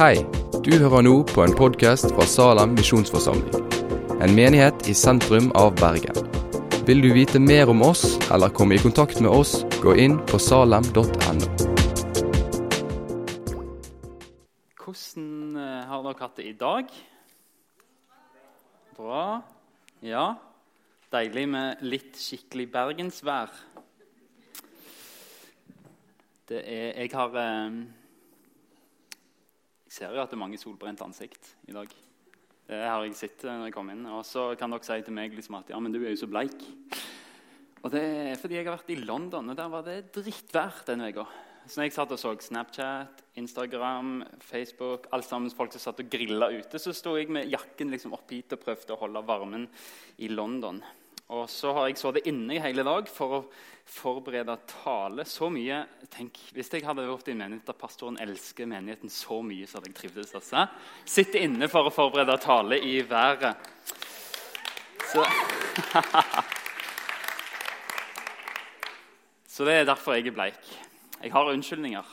Hei, du hører nå på en podkast fra Salem misjonsforsamling. En menighet i sentrum av Bergen. Vil du vite mer om oss eller komme i kontakt med oss, gå inn på salem.no. Hvordan eh, har dere hatt det i dag? Bra. Ja. Deilig med litt skikkelig bergensvær. Det er Jeg har eh, Jeg ser jo at det er mange solbrente ansikt i dag. Det har jeg sett når jeg kom inn. Og så kan dere si til meg liksom at ja, men du er jo så bleik. Og det er fordi jeg har vært i London, og der var det drittvær denne uka. Så når jeg satt og så Snapchat, Instagram, Facebook, alt sammen folk som satt og grilla ute, så sto jeg med jakken liksom opp hit og prøvde å holde varmen i London. Og så har jeg sittet inne i hele dag for å forberede tale så mye. Tenk, Hvis jeg hadde vært i en menighet der pastoren elsker menigheten så mye, så hadde jeg trivdes. Altså. Sitte inne for å forberede tale i været. Så Så det er derfor jeg er bleik. Jeg har unnskyldninger.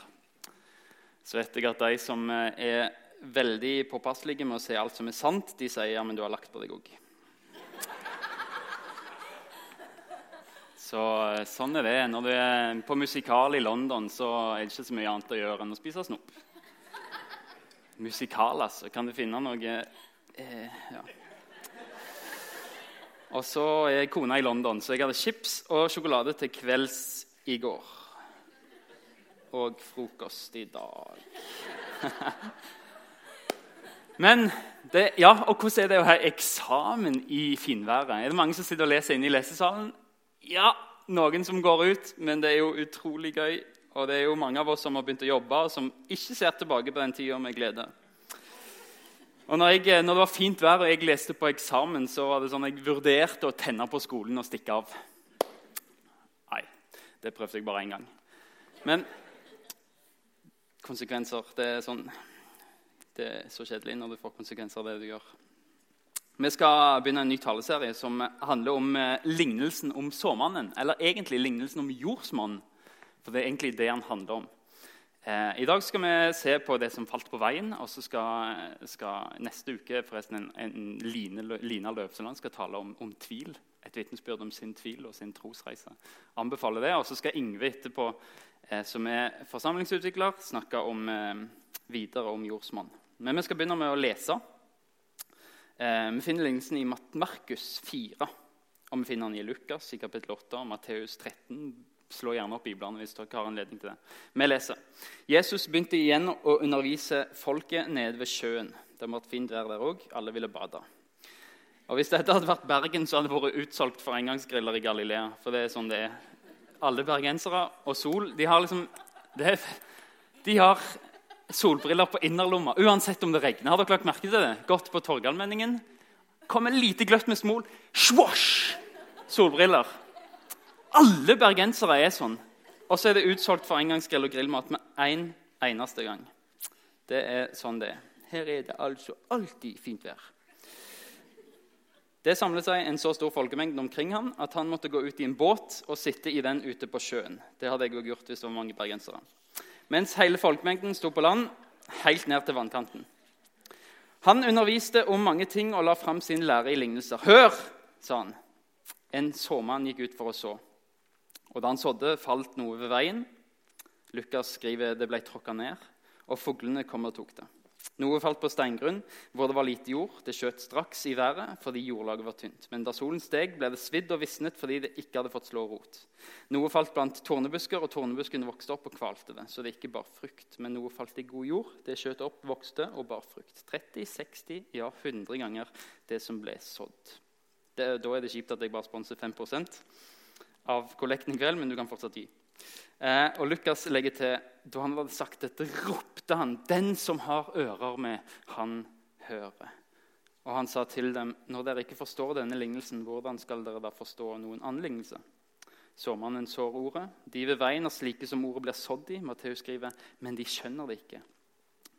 Så vet jeg at de som er veldig påpasselige med å si alt som er sant, de sier ja, men du har lagt på deg òg. Så Sånn er det. Når du er på musikal i London, så er det ikke så mye annet å gjøre enn å spise snop. Musikal, altså. Kan du finne noe eh, ja. Og så er kona i London, så jeg hadde chips og sjokolade til kvelds i går. Og frokost i dag. Men det, ja, og hvordan er det å ha eksamen i finværet? Er det mange som sitter og leser inne i lesesalen? Ja, noen som går ut, men det er jo utrolig gøy. Og det er jo mange av oss som har begynt å jobbe, og som ikke ser tilbake på den tida med glede. Og når, jeg, når, det var fint vær og jeg leste på eksamen, så var det sånn jeg vurderte å tenne på skolen og stikke av. Nei, det prøvde jeg bare én gang. Men konsekvenser Det er sånn Det er så kjedelig når du får konsekvenser av det du gjør. Vi skal begynne en ny taleserie som handler om eh, lignelsen om såmannen. Eller egentlig lignelsen om jordsmannen, for det er egentlig det han handler om. Eh, I dag skal vi se på det som falt på veien, og så skal, skal neste uke forresten en, en Line, Lina Løvseland skal tale om, om tvil. Et vitnesbyrd om sin tvil og sin trosreise. Anbefaler det. Og så skal Ingve etterpå, eh, som er forsamlingsutvikler, snakke om, eh, videre om jordsmann. Men vi skal begynne med å lese. Eh, vi finner lignelsen i Markus 4, og vi finner den i Lukas i kapittel 8 og Matteus 13. Slå gjerne opp Biblene hvis dere har anledning til det. Vi leser. Jesus begynte igjen å undervise folket nede ved sjøen. Det har vært fint vær der òg. Alle ville bade. Og Hvis dette hadde vært Bergen, så hadde det vært utsolgt for engangsgriller i Galilea. For det er sånn det er. Alle bergensere og sol de har liksom det, De har solbriller på innerlomma uansett om det regner. Har dere lagt merke til det? Gått på Torgallmenningen. Kommer lite gløtt med smol. Svosj! Solbriller. Alle bergensere er sånn. Og så er det utsolgt for engangsgrill og grillmat med én en eneste gang. Det er sånn det er. Her er det altså alltid fint vær. Det samlet seg en så stor folkemengde omkring ham at han måtte gå ut i en båt og sitte i den ute på sjøen. Det hadde jeg òg gjort hvis det var mange bergensere mens hele folkemengden sto på land helt ned til vannkanten. Han underviste om mange ting og la fram sin lære i lignelser. Hør, sa han. En såmann gikk ut for å så. Og da han sådde, falt noe ved veien. Lukas skriver det ble tråkka ned, og fuglene kom og tok det. Noe falt på steingrunn, hvor det var lite jord. Det skjøt straks i været fordi jordlaget var tynt. Men da solen steg, ble det svidd og visnet fordi det ikke hadde fått slå rot. Noe falt blant tornebusker, og tornebuskene vokste opp og kvalte det. Så det ikke bar frukt. Men noe falt i god jord. Det skjøt opp, vokste og bar frukt. 30, 60, ja 100 ganger det som ble sådd. Det, da er det kjipt at jeg bare sponser 5 av kollekten i kveld, men du kan fortsatt gi. Eh, og Lukas legger til da han hadde sagt dette, ropte han, 'Den som har ører med, han hører.' Og han sa til dem, 'Når dere ikke forstår denne lignelsen, hvordan skal dere da forstå noen annen lignelse?' Såmannen sår ordet. De ved veien er slike som ordet blir sådd i. Matteus skriver, 'Men de skjønner det ikke.'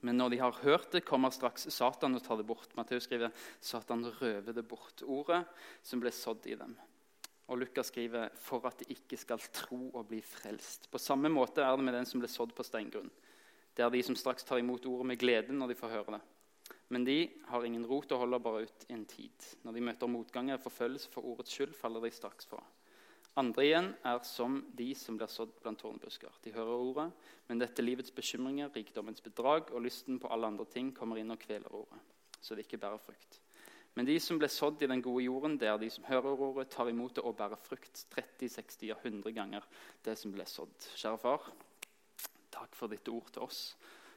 Men når de har hørt det, kommer straks Satan og tar det bort. Matteus skriver, 'Satan røver det bort.' Ordet som ble sådd i dem. Og Lukas skriver for at de ikke skal tro og bli frelst. På samme måte er det med den som ble sådd på steingrunn. Det er de som straks tar imot ordet med glede når de får høre det. Men de har ingen rot og holder bare ut en tid. Når de møter motgang eller forfølgelse for ordets skyld, faller de straks fra. Andre igjen er som de som blir sådd blant tårnbusker. De hører ordet, men dette livets bekymringer, rikdommens bedrag og lysten på alle andre ting kommer inn og kveler ordet, så det ikke bærer frukt. Men de som ble sådd i den gode jorden, det er de som hører ordet, tar imot det og bærer frukt 30, 60 og 100 ganger det som ble sådd. Kjære far, takk for ditt ord til oss.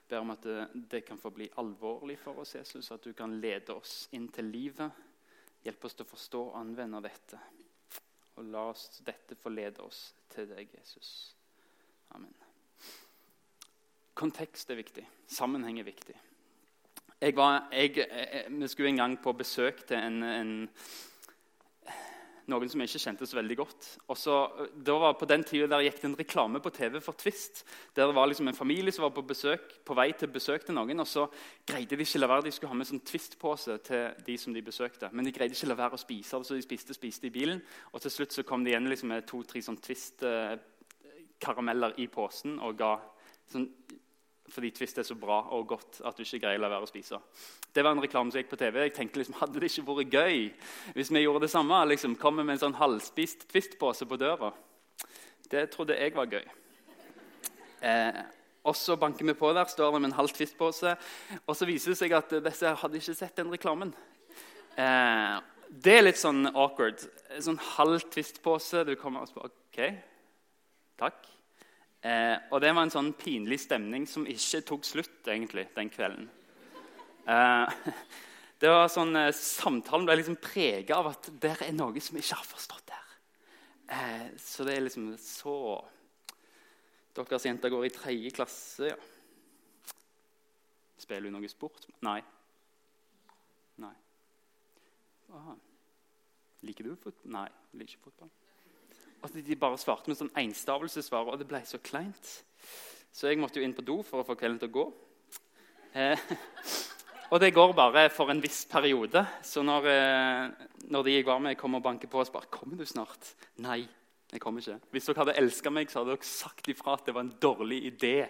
Jeg ber om at det, det kan få bli alvorlig for oss, Jesus, at du kan lede oss inn til livet. Hjelp oss til å forstå og anvende dette. Og la oss dette forlede oss til deg, Jesus. Amen. Kontekst er viktig. Sammenheng er viktig. Jeg var, jeg, jeg, vi skulle en gang på besøk til en, en, noen som jeg ikke kjente så veldig godt. Så, det var På den tida gikk det en reklame på TV for Twist. Der det var liksom en familie som var på, besøk, på vei til besøk til noen. og Så greide de ikke la være, de skulle ha med sånn Twist-pose til de som de besøkte. Men de greide ikke la være å spise det, så de spiste spiste i bilen. Og til slutt så kom de igjen liksom med to-tre sånn Twist-karameller i posen og ga sånn fordi Twist er så bra og godt at du ikke greier å la være å spise. Det var en reklame som gikk på TV. Jeg tenkte liksom, Hadde det ikke vært gøy hvis vi gjorde det samme? liksom, Kommer med en sånn halvspist Twist-pose på døra. Det trodde jeg var gøy. Eh, og så banker vi på der, står det med en halv Twist-pose. Og så viser det seg at disse hadde ikke sett den reklamen. Eh, det er litt sånn awkward. Sånn halv Twist-pose. Du kommer og spør OK, takk. Eh, og det var en sånn pinlig stemning som ikke tok slutt egentlig den kvelden. Eh, det var sånn, eh, Samtalen ble liksom prega av at det er noe som ikke har forstått der. Eh, så det er liksom så Deres jenter går i tredje klasse, ja. Spiller du noe sport? Nei. Nei. Aha. Liker du fotball? Nei, jeg liker ikke fotball. Og de bare svarte med sånn enstavelsesvar, og det ble så kleint. Så jeg måtte jo inn på do for å få kvelden til å gå. Eh, og det går bare for en viss periode. Så når, eh, når de jeg var med, kommer og banker på, og bare 'Kommer du snart?' Nei, jeg kommer ikke. Hvis dere hadde elska meg, så hadde dere sagt ifra at det var en dårlig idé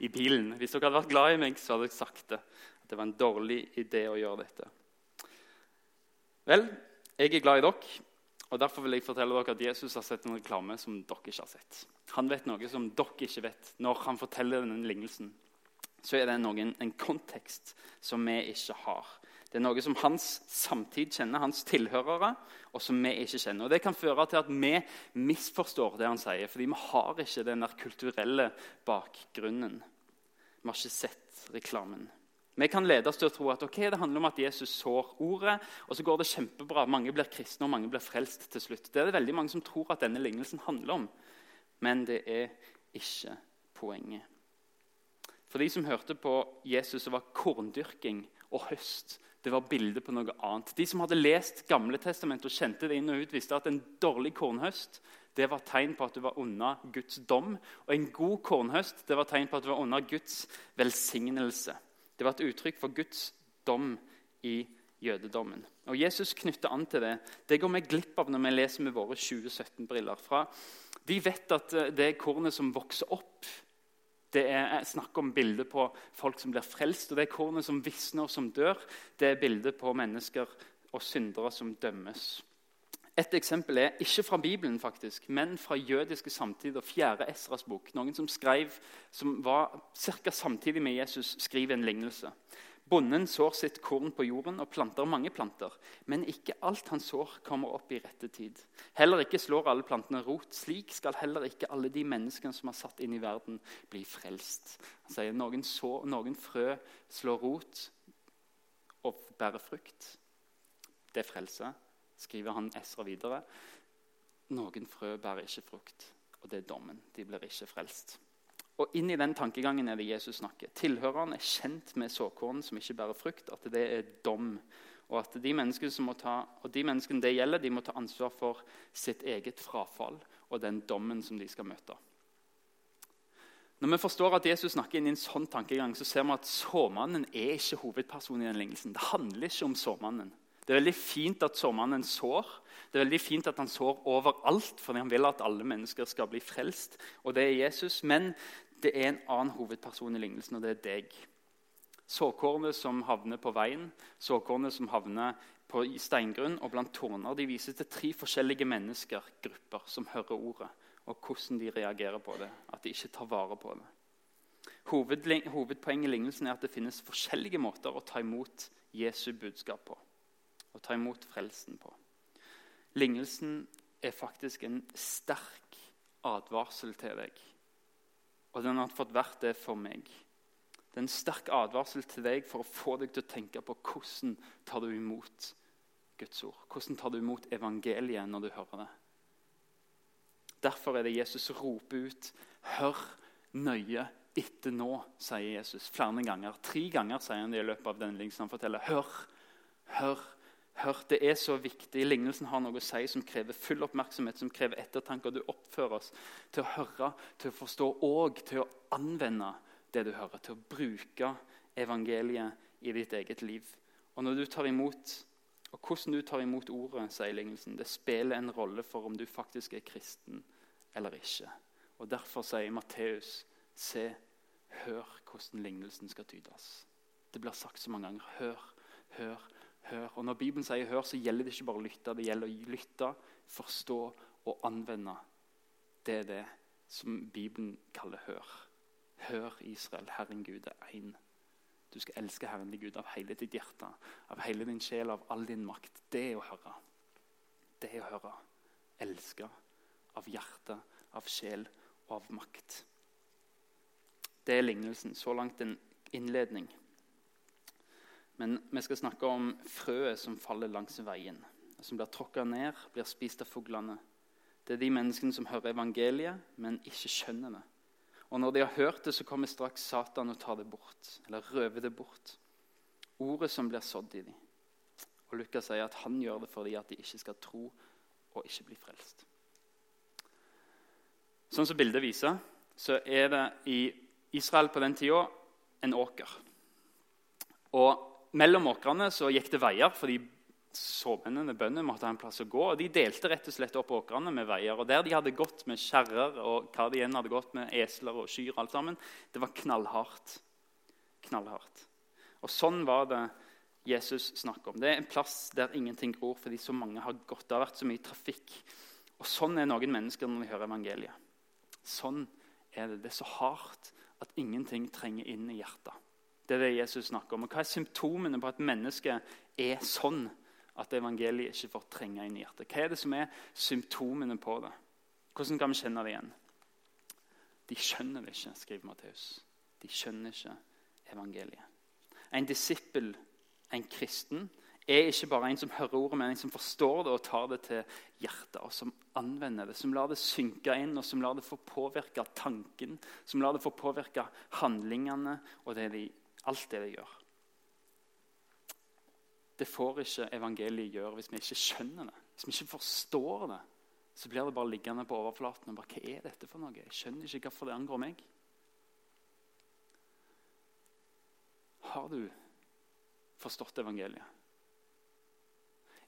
i bilen. Hvis dere hadde vært glad i meg, så hadde dere sagt det. At det var en dårlig idé å gjøre dette. Vel, jeg er glad i dere. Og Derfor vil jeg fortelle dere at Jesus har sett en reklame som dere ikke har sett. Han vet noe som dere ikke vet. Når han forteller denne lignelsen, så er det noen, en kontekst som vi ikke har. Det er noe som hans samtid kjenner, hans tilhørere, og som vi ikke kjenner. Og Det kan føre til at vi misforstår det han sier, fordi vi har ikke den der kulturelle bakgrunnen. Vi har ikke sett reklamen. Vi kan ledes til å tro at okay, det handler om at Jesus sår ordet, og så går det kjempebra. Mange blir kristne, og mange blir frelst til slutt. Det er det veldig mange som tror at denne lignelsen handler om. Men det er ikke poenget. For de som hørte på Jesus, så var korndyrking og høst det var bilde på noe annet. De som hadde lest Gamle testament og kjente det inn og ut, visste at en dårlig kornhøst det var tegn på at du var unna Guds dom. Og en god kornhøst det var tegn på at du var unna Guds velsignelse. Det var et uttrykk for Guds dom i jødedommen. Og Jesus knytter an til det. Det går vi glipp av når vi leser med våre 2017-briller. fra. De vet at eh, det kornet som vokser opp. Det er snakk om bilder på folk som blir frelst, og det kornet som visner og som dør. Det er bilder på mennesker og syndere som dømmes. Et eksempel er ikke fra Bibelen, faktisk, men fra jødiske samtider. Fjerde Esras bok. Noen som skrev, som var ca. samtidig med Jesus, skriver en lignelse. Bonden sår sitt korn på jorden og planter mange planter. Men ikke alt han sår, kommer opp i rette tid. Heller ikke slår alle plantene rot. Slik skal heller ikke alle de menneskene som er satt inn i verden, bli frelst. Han sier noen, så, noen frø slår rot og bærer frukt. Det frelser skriver han Esra videre. Noen frø bærer ikke frukt, og det er dommen. De blir ikke frelst. Og Inn i den tankegangen er det Jesus snakker. Tilhørerne er kjent med såkorn som ikke bærer frukt, at det er dom. Og at de menneskene, ta, og de menneskene det gjelder, de må ta ansvar for sitt eget frafall og den dommen som de skal møte. Når vi forstår at Jesus snakker inn i en sånn tankegang, så ser vi at såmannen er ikke hovedpersonen i den lignelsen. Det handler ikke om såmannen. Det er veldig fint at såmannen sår. Det er veldig fint at han sår overalt, fordi han vil at alle mennesker skal bli frelst. Og det er Jesus. Men Det er en annen hovedperson i lignelsen, og det er deg. Såkornet som havner på veien, såkornet som havner på steingrunn og blant torner, de viser til tre forskjellige mennesker, grupper, som hører ordet, og hvordan de reagerer på det. At de ikke tar vare på det. Hovedpoenget i lignelsen er at det finnes forskjellige måter å ta imot Jesu budskap på. Å ta imot frelsen på. Lignelsen er faktisk en sterk advarsel til deg. Og den har fått vært det for meg. Det er en sterk advarsel til deg for å få deg til å tenke på hvordan tar du imot Guds ord. Hvordan tar du imot evangeliet når du hører det? Derfor er det Jesus roper ut 'Hør nøye etter nå', sier Jesus flere ganger. Tre ganger sier han det i løpet av denne lignelsen. Han forteller 'Hør, hør, hør'. Det er så viktig. Lignelsen har noe å si som krever full oppmerksomhet, som krever ettertanke. Og du oppfører oss til å høre, til å forstå og til å anvende det du hører. Til å bruke evangeliet i ditt eget liv. Og når du tar imot og hvordan du tar imot ordet, sier lignelsen, det spiller en rolle for om du faktisk er kristen eller ikke. Og Derfor sier Matteus, se, hør hvordan lignelsen skal tydes. Det blir sagt så mange ganger. Hør, hør, hør. Og Når Bibelen sier 'hør', så gjelder det ikke bare å lytte. Det gjelder å lytte, forstå og anvende. Det er det som Bibelen kaller 'hør'. Hør, Israel, Herren Gud er én. Du skal elske Herren din Gud av hele ditt hjerte, av hele din sjel, av all din makt. Det er å høre. Det er å høre. Elske av hjerte, av sjel og av makt. Det er lignelsen. Så langt en innledning. Men vi skal snakke om frøet som faller langs veien. Som blir tråkka ned, blir spist av fuglene. Det er de menneskene som hører evangeliet, men ikke skjønner det. Og når de har hørt det, så kommer straks Satan og tar det bort. Eller røver det bort. Ordet som blir sådd i dem. Og Lukas sier at han gjør det fordi at de ikke skal tro og ikke bli frelst. Sånn som bildet viser, så er det i Israel på den tida en åker. Og Mellom åkrene så gikk det veier, fordi såmennene, bøndene, måtte ha en plass å gå. og De delte rett og slett opp åkrene med veier. og Der de hadde gått med kjerrer og hva de igjen hadde gått med esler og kyr, alt sammen, det var knallhardt. Knallhardt. Og Sånn var det Jesus snakker om. Det er en plass der ingenting gror fordi så mange har gått. Det har vært så mye trafikk. Og Sånn er noen mennesker når de hører evangeliet. Sånn er det. Det er så hardt at ingenting trenger inn i hjertet. Det er det Jesus snakker om. Og Hva er symptomene på at mennesket er sånn? at evangeliet ikke får trenge inn i hjertet? Hva er det som er symptomene på det? Hvordan kan vi kjenne det igjen? De skjønner det ikke, skriver Matteus. De skjønner ikke evangeliet. En disippel, en kristen, er ikke bare en som hører ordet, men en som forstår det og tar det til hjertet, og som anvender det, som lar det synke inn, og som lar det få påvirke tanken, som lar det få påvirke handlingene og det de, alt det de gjør. Det får ikke evangeliet gjøre hvis vi ikke skjønner det. Hvis vi ikke forstår det, så blir det bare liggende på overflaten. og bare, Hva er dette for noe? Jeg skjønner ikke hvorfor det angår meg. Har du forstått evangeliet?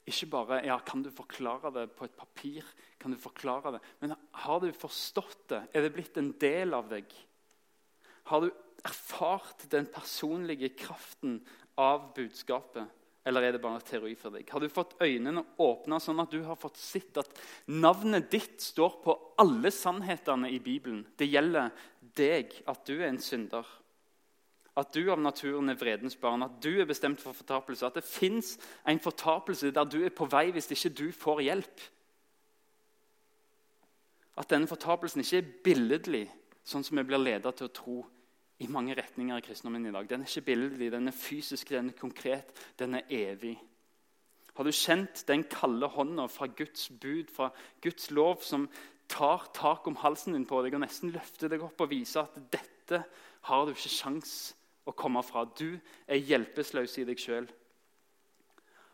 Ikke bare ja, kan du forklare det på et papir, kan du forklare det, men har du forstått det? Er det blitt en del av deg? Har du erfart den personlige kraften av budskapet? Eller er det bare teori for deg? Har du fått øynene åpna sånn at du har fått sett at navnet ditt står på alle sannhetene i Bibelen? Det gjelder deg, at du er en synder. At du av naturen er vredens barn, at du er bestemt for fortapelse. At det fins en fortapelse der du er på vei hvis ikke du får hjelp. At denne fortapelsen ikke er billedlig, sånn som vi blir ledet til å tro i mange retninger i kristendommen i dag. Den er ikke billedlig, den er fysisk, den er konkret, den er evig. Har du kjent den kalde hånda fra Guds bud, fra Guds lov, som tar tak om halsen din på deg og nesten løfter deg opp og viser at dette har du ikke sjans å komme fra. Du er hjelpeløs i deg sjøl.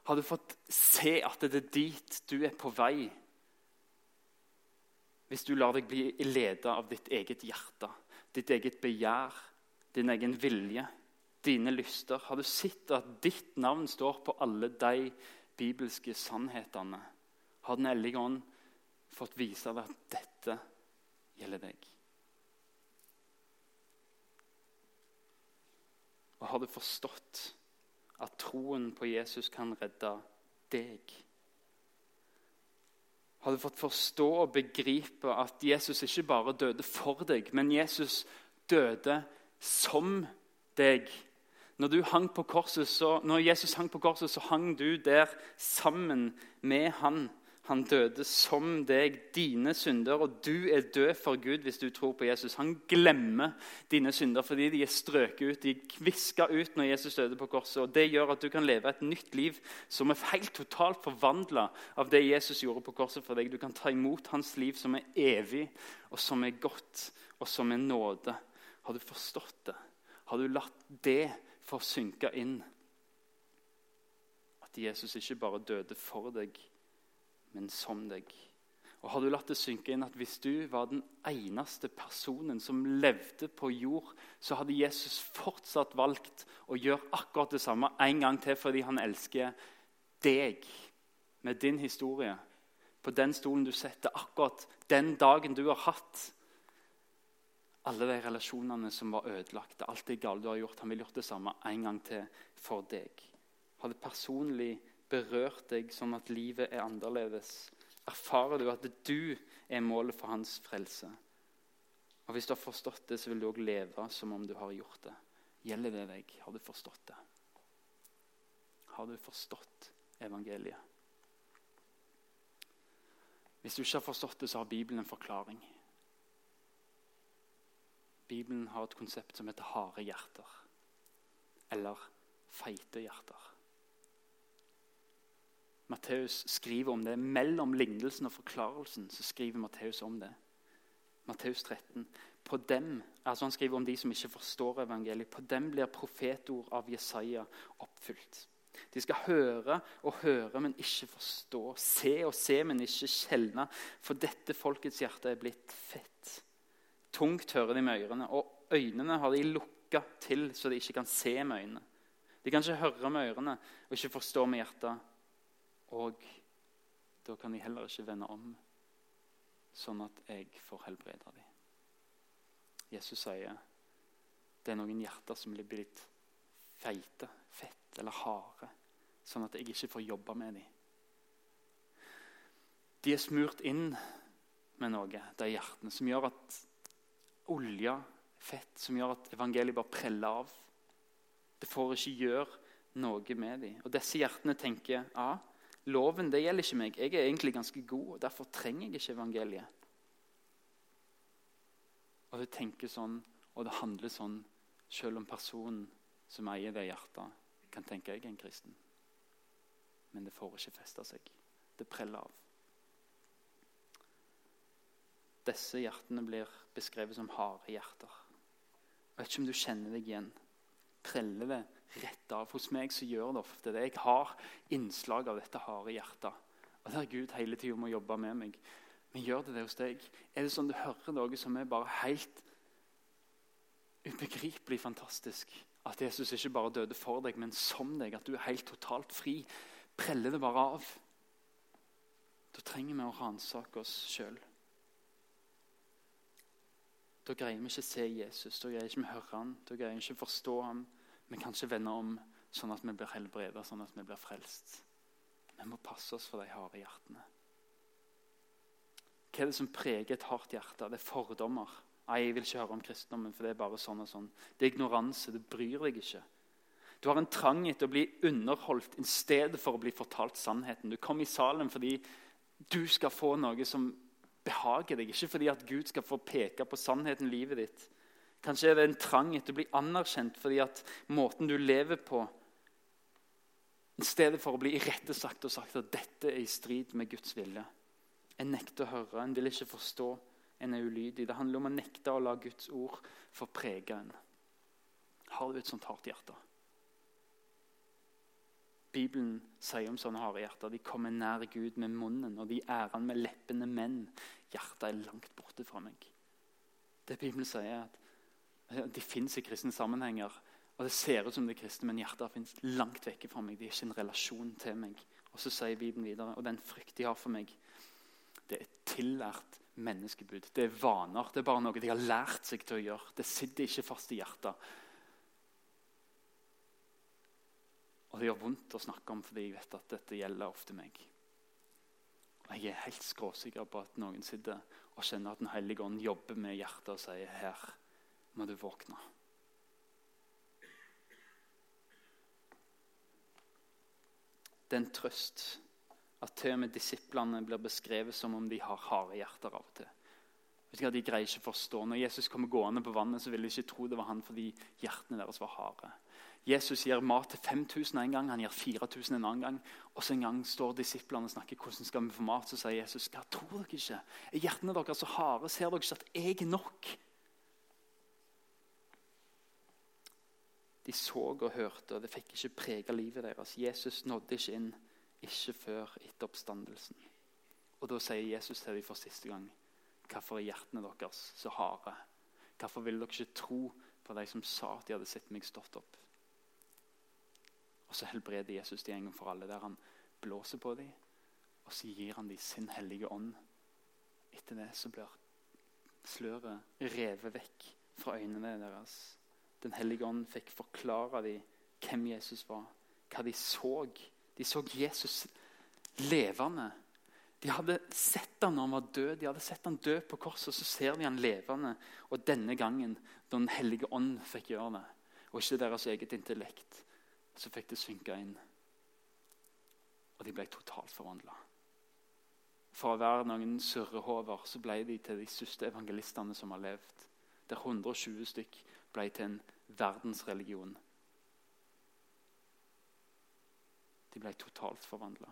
Har du fått se at det er dit du er på vei? Hvis du lar deg bli ledet av ditt eget hjerte, ditt eget begjær, din egen vilje, dine lyster? Har du sett at ditt navn står på alle de bibelske sannhetene? Har Den hellige ånd fått vise deg at dette gjelder deg? Og har du forstått at troen på Jesus kan redde deg? Har du fått forstå og begripe at Jesus ikke bare døde for deg, men Jesus døde som deg? Når, korset, så, når Jesus hang på korset, så hang du der sammen med han. Han døde som deg, dine synder, og du er død for Gud hvis du tror på Jesus. Han glemmer dine synder fordi de er strøket ut, de kviska ut når Jesus døde på korset. og Det gjør at du kan leve et nytt liv som er helt totalt forvandla av det Jesus gjorde på korset for deg. Du kan ta imot hans liv som er evig, og som er godt, og som er nåde. Har du forstått det? Har du latt det få synke inn? At Jesus ikke bare døde for deg, men som deg. Og Har du latt det synke inn at hvis du var den eneste personen som levde på jord, så hadde Jesus fortsatt valgt å gjøre akkurat det samme en gang til fordi han elsker deg med din historie. På den stolen du setter akkurat den dagen du har hatt. Alle de relasjonene som var ødelagte, alt det gale du har gjort. Han vil gjøre det samme en gang til for deg. Har det personlig berørt deg sånn at livet er annerledes? Erfarer du at du er målet for hans frelse? Og Hvis du har forstått det, så vil du òg leve som om du har gjort det. Gjelder det deg? Har du forstått det? Har du forstått evangeliet? Hvis du ikke har forstått det, så har Bibelen en forklaring. Bibelen har et konsept som heter harde hjerter. Eller feite hjerter. Matteus skriver om det. Mellom lignelsen og forklarelsen så skriver Matteus om det. Matteus 13. På dem, altså Han skriver om de som ikke forstår evangeliet. På dem blir profetord av Jesaja oppfylt. De skal høre og høre, men ikke forstå. Se og se, men ikke skjelne. For dette folkets hjerte er blitt fett. Tungt hører de med ørene, og øynene har de lukka til så de ikke kan se med øynene. De kan ikke høre med ørene og ikke forstå med hjertet. Og da kan de heller ikke vende om, sånn at jeg får helbrede dem. Jesus sier det er noen hjerter som blir blitt feite, fett eller harde, sånn at jeg ikke får jobbe med dem. De er smurt inn med noe, de hjertene, som gjør at olje, fett, som gjør at evangeliet bare preller av. Det får ikke gjøre noe med dem. Og disse hjertene tenker ja, Loven det gjelder ikke meg. Jeg er egentlig ganske god, og derfor trenger jeg ikke evangeliet. Og det tenker sånn, og det handler sånn, selv om personen som eier det hjertet, kan tenke jeg er en kristen. Men det får ikke feste seg. Det preller av. Disse hjertene blir beskrevet som harde hjerter. Jeg vet ikke om du kjenner deg igjen. Preller det rett av. Hos meg så gjør det ofte det. Jeg har innslag av dette harde hjertet. Og der Gud hele tida må jobbe med meg. Men gjør det det hos deg? Er det sånn du hører noe som er bare helt ubegripelig fantastisk? At Jesus ikke bare døde for deg, men som deg. At du er helt totalt fri. Preller det bare av? Da trenger vi å ransake oss sjøl. Da greier vi ikke å se Jesus, da greier vi ikke å høre ham, da greier vi ikke å forstå ham Vi kan ikke vende om sånn at vi blir helbredet, sånn at vi blir frelst. Vi må passe oss for de harde hjertene. Hva er det som preger et hardt hjerte? Det er fordommer. Nei, jeg vil ikke høre om kristendommen, for det er bare sånn og sånn. Det er ignoranse. Du bryr deg ikke. Du har en trang etter å bli underholdt i stedet for å bli fortalt sannheten. Du kom i salen fordi du skal få noe som behager deg, ikke fordi at Gud skal få peke på sannheten i livet ditt. Kanskje er det en trang etter å bli anerkjent fordi at måten du lever på I stedet for å bli irettesagt og sagt at dette er i strid med Guds vilje. En nekter å høre, en vil ikke forstå, en er ulydig. Det handler om å nekte å la Guds ord få prege en. Har du et sånt hardt hjerte? Bibelen sier om sånne harde hjerter de kommer nær Gud med munnen, og de ærer han med leppene, men hjertet er langt borte fra meg. Det Bibelen sier, er at de fins i kristne sammenhenger. Og Det ser ut som det er kristne, men hjertet fins langt vekke fra meg. De er ikke en relasjon til meg. Og så sier Bibelen videre, og den frykt de har for meg, det er tillært menneskebud. Det er vaner. Det er bare noe de har lært seg til å gjøre. Det sitter ikke fast i hjertet. Og det gjør vondt å snakke om fordi jeg vet at dette gjelder ofte meg. Og jeg er helt skråsikker på at noen sitter og kjenner at Den hellige ånd jobber med hjertet og sier her må du våkne. Det er en trøst at til og med disiplene blir beskrevet som om de har harde hjerter av og til. De greier ikke forstå. Når Jesus kommer gående på vannet, så vil de ikke tro det var han fordi hjertene deres var harde. Jesus gir mat til 5000 en gang, han gir 4000 en annen gang. Og så en gang står disiplene og snakker hvordan skal vi få mat. Så sier Jesus hva tror dere ikke? Er hjertene deres så harde? Ser dere ikke at jeg er nok? De så og hørte, og det fikk ikke prege livet deres. Jesus nådde ikke inn, ikke før etter oppstandelsen. Og Da sier Jesus til dem for siste gang Hvorfor er hjertene deres så harde? Hvorfor vil dere ikke tro på de som sa at de hadde sett meg stått opp? Og Så helbreder Jesus de en gang for alle, der han blåser på dem, og så gir han dem sin hellige ånd. Etter det så blir sløret revet vekk fra øynene deres. Den hellige ånd fikk forklare dem hvem Jesus var, hva de så. De så Jesus levende. De hadde sett han når han var død. De hadde sett han dø på korset, og så ser de han levende. Og denne gangen, da Den hellige ånd fikk gjøre det, og ikke deres eget intellekt, så fikk det synke inn. Og de ble totalt forvandla. Fra å være noen surrehover så ble de til de største evangelistene som har levd. Der 120 stykk ble til en verdensreligion. De ble totalt forvandla.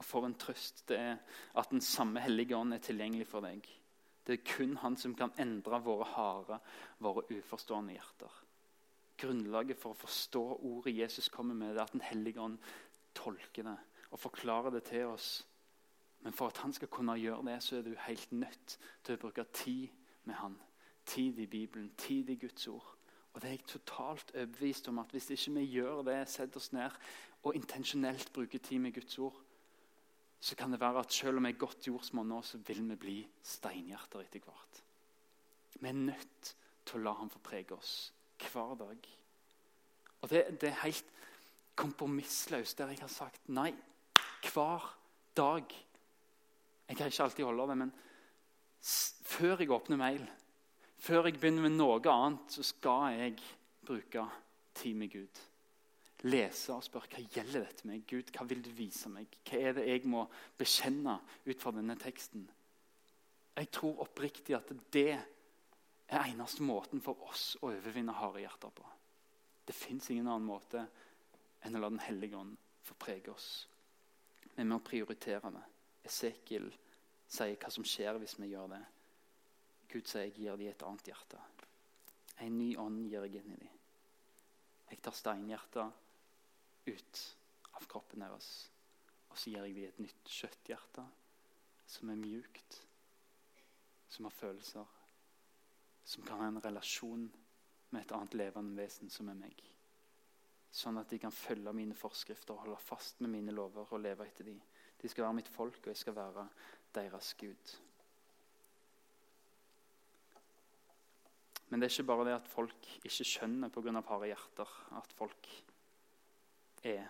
For en trøst det er at den samme hellige ånd er tilgjengelig for deg. Det er kun han som kan endre våre harde, våre uforstående hjerter. Grunnlaget for å forstå ordet Jesus kommer med, det er at Den hellige ånd tolker det og forklarer det til oss. Men for at han skal kunne gjøre det, så er du helt nødt til å bruke tid med han. Tid i Bibelen, tid i Guds ord. Og det er jeg totalt overbevist om at hvis ikke vi gjør det, setter oss ned og intensjonelt bruker tid med Guds ord, så kan det være at selv om vi er godt jordsmonn nå, så vil vi bli steinhjerter etter hvert. Vi er nødt til å la ham få prege oss hver dag. Og det, det er helt kompromissløst der jeg har sagt nei hver dag. Jeg kan ikke alltid holde det, men før jeg åpner mail, før jeg begynner med noe annet, så skal jeg bruke tid med Gud. Lese og spørre hva gjelder dette med Gud. Hva vil du vise meg? Hva er det jeg må bekjenne ut fra denne teksten? Jeg tror oppriktig at det er eneste måten for oss å overvinne harde hjerter på. Det fins ingen annen måte enn å la Den hellige ånd få prege oss. Vi må prioritere det. Esekiel sier hva som skjer hvis vi gjør det. Gud sier jeg gir dem et annet hjerte. En ny ånd gir jeg inn i dem. Jeg tar steinhjertet ut av kroppen deres. Og så gir jeg dem et nytt kjøtthjerte som er mjukt, som har følelser, som kan ha en relasjon med et annet levende vesen som er meg. Sånn at de kan følge mine forskrifter og holde fast med mine lover og leve etter dem. De skal være mitt folk, og jeg skal være deres Gud. Men det er ikke bare det at folk ikke skjønner pga. harde hjerter, at folk er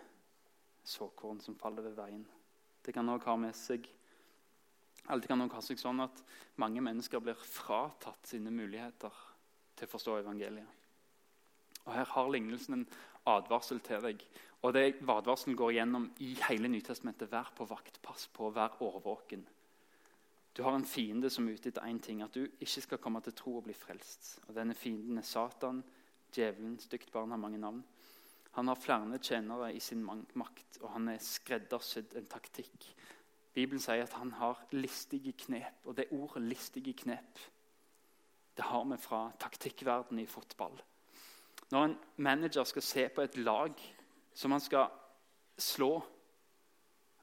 såkorn som faller ved veien. Det kan òg ha med seg det kan også ha seg sånn at mange mennesker blir fratatt sine muligheter til å forstå evangeliet. Og Her har lignelsen en advarsel til deg. Og det Advarselen går igjennom i hele Nytestamentet. Vær på vakt, pass på, vær årvåken. Du har en fiende som er ute etter én ting, at du ikke skal komme til tro og bli frelst. Og Denne fienden er Satan, djevelen, stygt barn har mange navn. Han har flere tjenere i sin makt, og han er skreddersydd en taktikk. Bibelen sier at han har listige knep, og det ordet 'listige knep' det har vi fra taktikkverdenen i fotball. Når en manager skal se på et lag som han skal slå,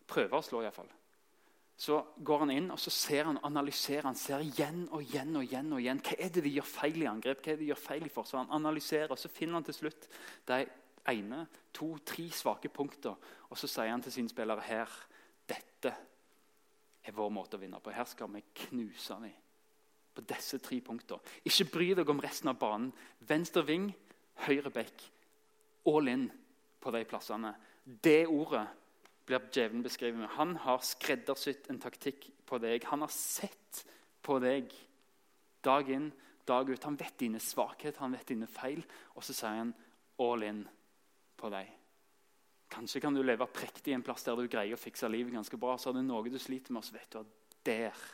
prøve å slå iallfall, så går han inn og så ser han, analyserer han, ser igjen og igjen og igjen. og igjen. Hva er det de gjør feil i angrep? Hva er det de gjør feil i forsvar? Han analyserer, og Så finner han til slutt de ene, to, tre svake punkter. Og så sier han til sine spillere her dette er vår måte å vinne på. Her skal vi knuse dem på disse tre punktene. Ikke bry deg om resten av banen. Venstre ving, høyre bekk. All in. på de plassene. Det ordet blir djevelen beskrevet med. Han har skreddersydd en taktikk på deg. Han har sett på deg dag inn, dag ut. Han vet dine svakheter, han vet dine feil, og så sier han all in på deg. Kanskje kan du leve prektig i en plass der du greier å fikse livet ganske bra. Så er det noe du sliter med, så vet du at der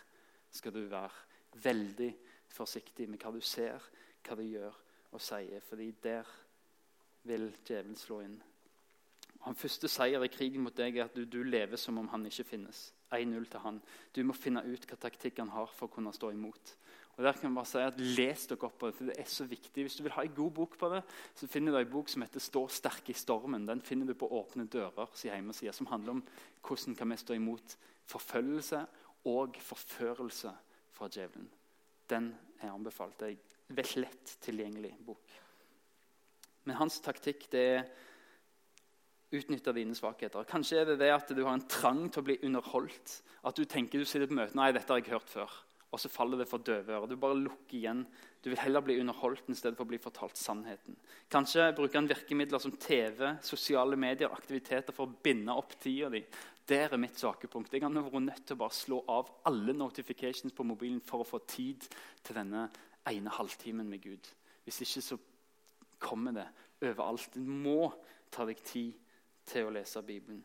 skal du være veldig forsiktig med hva du ser, hva du gjør og sier. fordi der vil djevelen slå inn. Han første seier i krigen mot deg er at du, du lever som om han ikke finnes. 1-0 til han. Du må finne ut hva taktikk han har for å kunne stå imot. Og der kan jeg bare si at Les dere opp på det, for det er så viktig. Hvis du vil ha en god bok på det, så finner du en bok som heter 'Stå sterk i stormen'. Den finner du på Åpne dører som handler om hvordan kan vi stå imot forfølgelse og forførelse fra djevelen. Den er anbefalt. Det er en veldig lett tilgjengelig bok. Men hans taktikk det er utnytte dine svakheter. Kanskje er det det at du har en trang til å bli underholdt. At du tenker du sitter på møte Nei, dette har jeg hørt før og så faller det for døve ører. Du bare lukker igjen. Du vil heller bli underholdt enn stedet for å bli fortalt sannheten. Kanskje bruker han virkemidler som TV, sosiale medier, aktiviteter for å binde opp tida di. Der er mitt sakepunkt. Jeg har vært nødt til å bare slå av alle notifications på mobilen for å få tid til denne ene halvtimen med Gud. Hvis ikke så kommer det overalt. Du må ta deg tid til å lese Bibelen.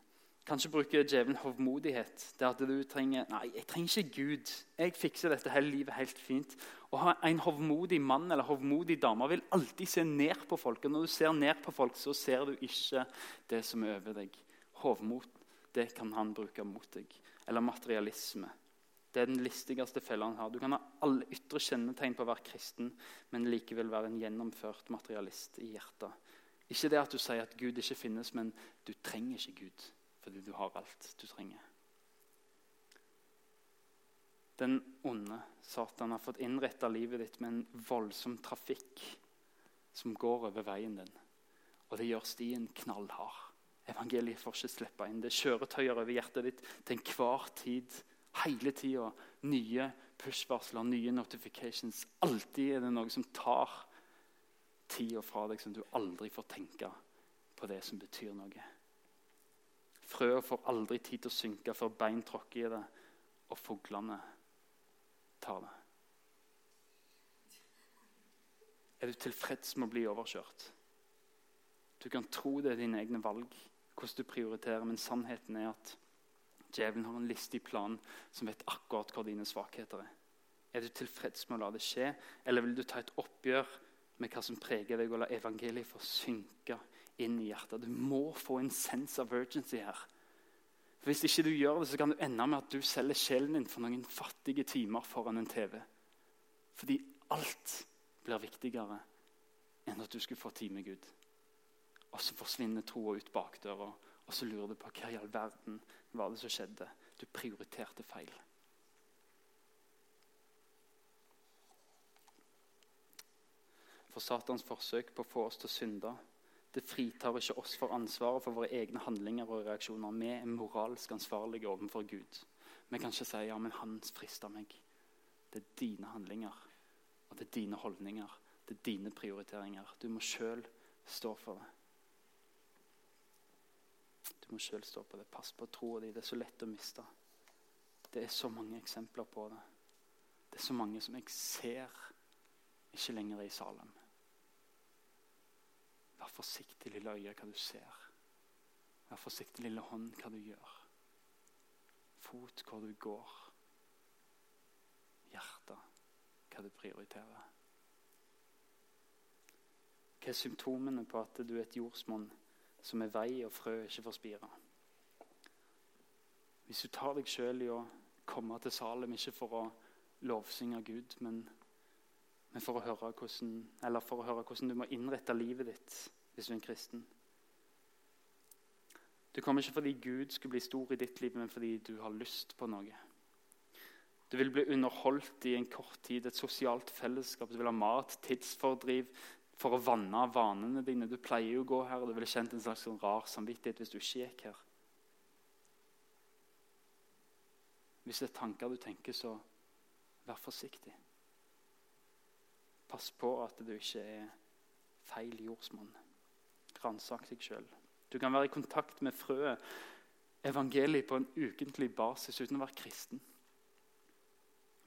Kanskje bruker djevelen hovmodighet. Det at du trenger Nei, jeg trenger ikke Gud. Jeg fikser dette hele livet helt fint. Ha En hovmodig mann eller hovmodig dame vil alltid se ned på folk. Og når du ser ned på folk, så ser du ikke det som er over deg. Hovmot det kan han bruke mot deg. Eller materialisme. Det er den listigste fella han har. Du kan ha alle ytre kjennetegn på å være kristen, men likevel være en gjennomført materialist i hjertet. Ikke det at du sier at Gud ikke finnes, men du trenger ikke Gud fordi du har alt du trenger. Den onde Satan har fått innretta livet ditt med en voldsom trafikk som går over veien din. Og det gjør stien knallhard. Evangeliet får ikke slippe inn. Det kjøretøyer over hjertet ditt til enhver tid. Hele tida. Nye push-varsler, nye notifications. Alltid er det noe som tar tida fra deg, som du aldri får tenke på det som betyr noe. Frøet får aldri tid til å synke før bein tråkker i det, og fuglene tar det. Er du tilfreds med å bli overkjørt? Du kan tro det er dine egne valg, hvordan du prioriterer, men sannheten er at djevelen har en listig plan som vet akkurat hvor dine svakheter er. Er du tilfreds med å la det skje, eller vil du ta et oppgjør med hva som preger deg, og la evangeliet få synke inn i hjertet. Du må få en sense of urgency her. For Hvis ikke du gjør det, så kan du ende med at du selger sjelen din for noen fattige timer foran en TV. Fordi alt blir viktigere enn at du skulle få tid med Gud. Og så forsvinner troa ut bakdøra, og så lurer du på hva i all verden var det som skjedde. Du prioriterte feil. For Satans forsøk på å få oss til å synde det fritar ikke oss for ansvaret for våre egne handlinger og reaksjoner. Vi er moralsk ansvarlige overfor Gud. Vi kan ikke si ja, men han frista meg. Det er dine handlinger og det er dine holdninger. Det er dine prioriteringer. Du må sjøl stå for det. Du må sjøl stå på det. Pass på troa di. Det er så lett å miste. Det er så mange eksempler på det. Det er så mange som jeg ser ikke lenger i Salem. Vær forsiktig, lille øye, hva du ser. Vær forsiktig, lille hånd, hva du gjør. Fot, hvor du går. Hjerte, hva du prioriterer. Hva er symptomene på at du er et jordsmonn som er vei og frø ikke får spire? Hvis du tar deg sjøl i å komme til Salem ikke for å lovsynge Gud, men men for å høre hvordan, eller for å høre hvordan du må innrette livet ditt hvis du er en kristen. Du kommer ikke fordi Gud skulle bli stor i ditt liv, men fordi du har lyst på noe. Du vil bli underholdt i en kort tid, et sosialt fellesskap. Du vil ha mat, tidsfordriv for å vanne vanene dine. Du pleier jo å gå her, og du ville kjent en slags sånn rar samvittighet hvis du ikke gikk her. Hvis det er tanker du tenker, så vær forsiktig. Pass på at du ikke er feil jordsmonn. Ransak deg sjøl. Du kan være i kontakt med frøet evangeliet på en ukentlig basis uten å være kristen.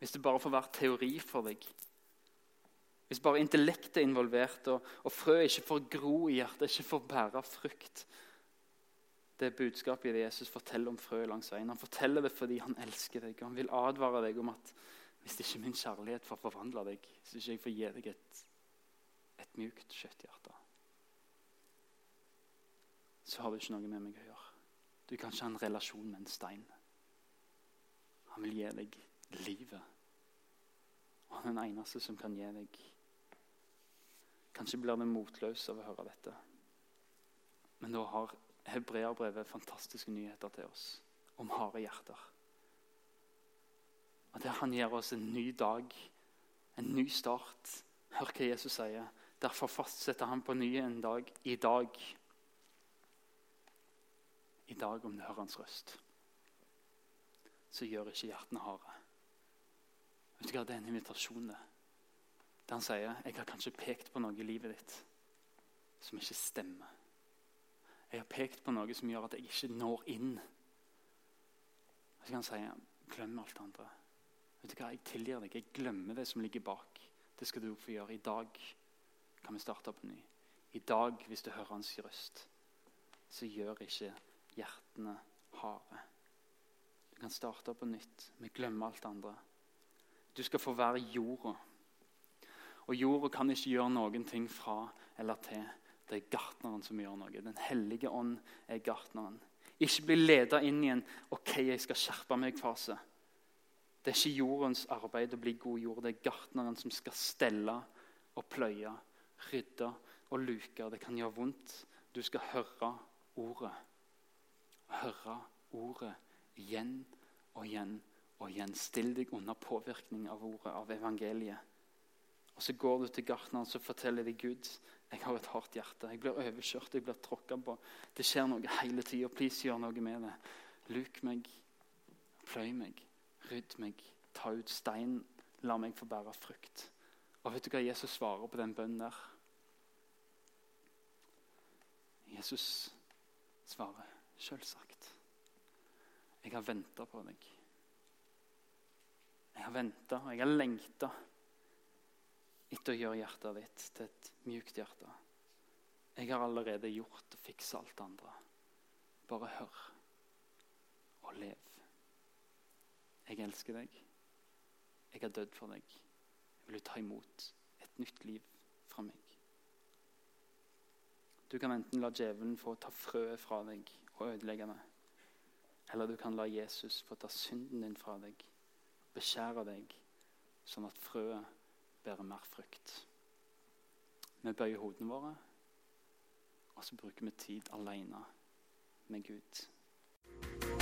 Hvis det bare får være teori for deg. Hvis bare intellektet er involvert, og, og frøet ikke får gro i hjertet, ikke får bære frukt. Det budskapet Jesus forteller om frøet langs veien. Han forteller det fordi han elsker deg. og Han vil advare deg om at hvis ikke min kjærlighet får forvandle deg, hvis ikke jeg får gi deg et, et mjukt kjøtthjerte, så har du ikke noe med meg å gjøre. Du kan ikke ha en relasjon med en stein. Han vil gi deg livet. Og han er den eneste som kan gi deg Kanskje blir vi motløse av å høre dette. Men da har hebreerbrevet fantastiske nyheter til oss om harde hjerter. Og der Han gir oss en ny dag, en ny start. Hør hva Jesus sier. Derfor fastsetter han på ny en dag i dag i dag om du hører hans røst, så gjør ikke hjertene harde. Vet du hva, Det er en invitasjon, det. Der han sier jeg har kanskje pekt på noe i livet ditt som ikke stemmer. Jeg har pekt på noe som gjør at jeg ikke når inn. Så kan han si glem alt det andre. Vet du hva, Jeg tilgir deg. Jeg glemmer det som ligger bak. Det skal du få gjøre. I dag kan vi starte på ny. I dag, hvis du hører hans røst, så gjør ikke hjertene harde. Du kan starte på nytt. Vi glemmer alt det andre. Du skal få være jorda. Og jorda kan ikke gjøre noen ting fra eller til. Det er gartneren som gjør noe. Den hellige ånd er gartneren. Ikke bli leda inn i en 'OK, jeg skal skjerpe meg'-fase. Det er ikke jordens arbeid å bli god jord. Det er gartneren som skal stelle og pløye, rydde og luke. Det kan gjøre vondt. Du skal høre ordet høre ordet igjen og igjen og igjen. Still deg under påvirkning av ordet, av evangeliet. Og Så går du til gartneren og forteller deg Gud jeg har et hardt hjerte. Jeg blir overkjørt, jeg blir tråkka på. Det skjer noe hele tida. Please, gjør noe med det. Luk meg, pløy meg, rydd meg, ta ut stein. La meg få bære frukt. Og vet du hva Jesus svarer på den bønnen der? Jesus svarer Selvsagt. Jeg har venta på deg. Jeg har venta, og jeg har lengta etter å gjøre hjertet ditt til et mjukt hjerte. Jeg har allerede gjort og fiksa alt det andre. Bare hør og lev. Jeg elsker deg. Jeg har dødd for deg. Jeg vil ta imot et nytt liv fra meg. Du kan enten la djevelen få ta frøet fra deg og ødelegge det. Eller du kan la Jesus få ta synden din fra deg, beskjære deg, sånn at frøet bærer mer frukt. Vi bøyer hodene våre, og så bruker vi tid alene med Gud.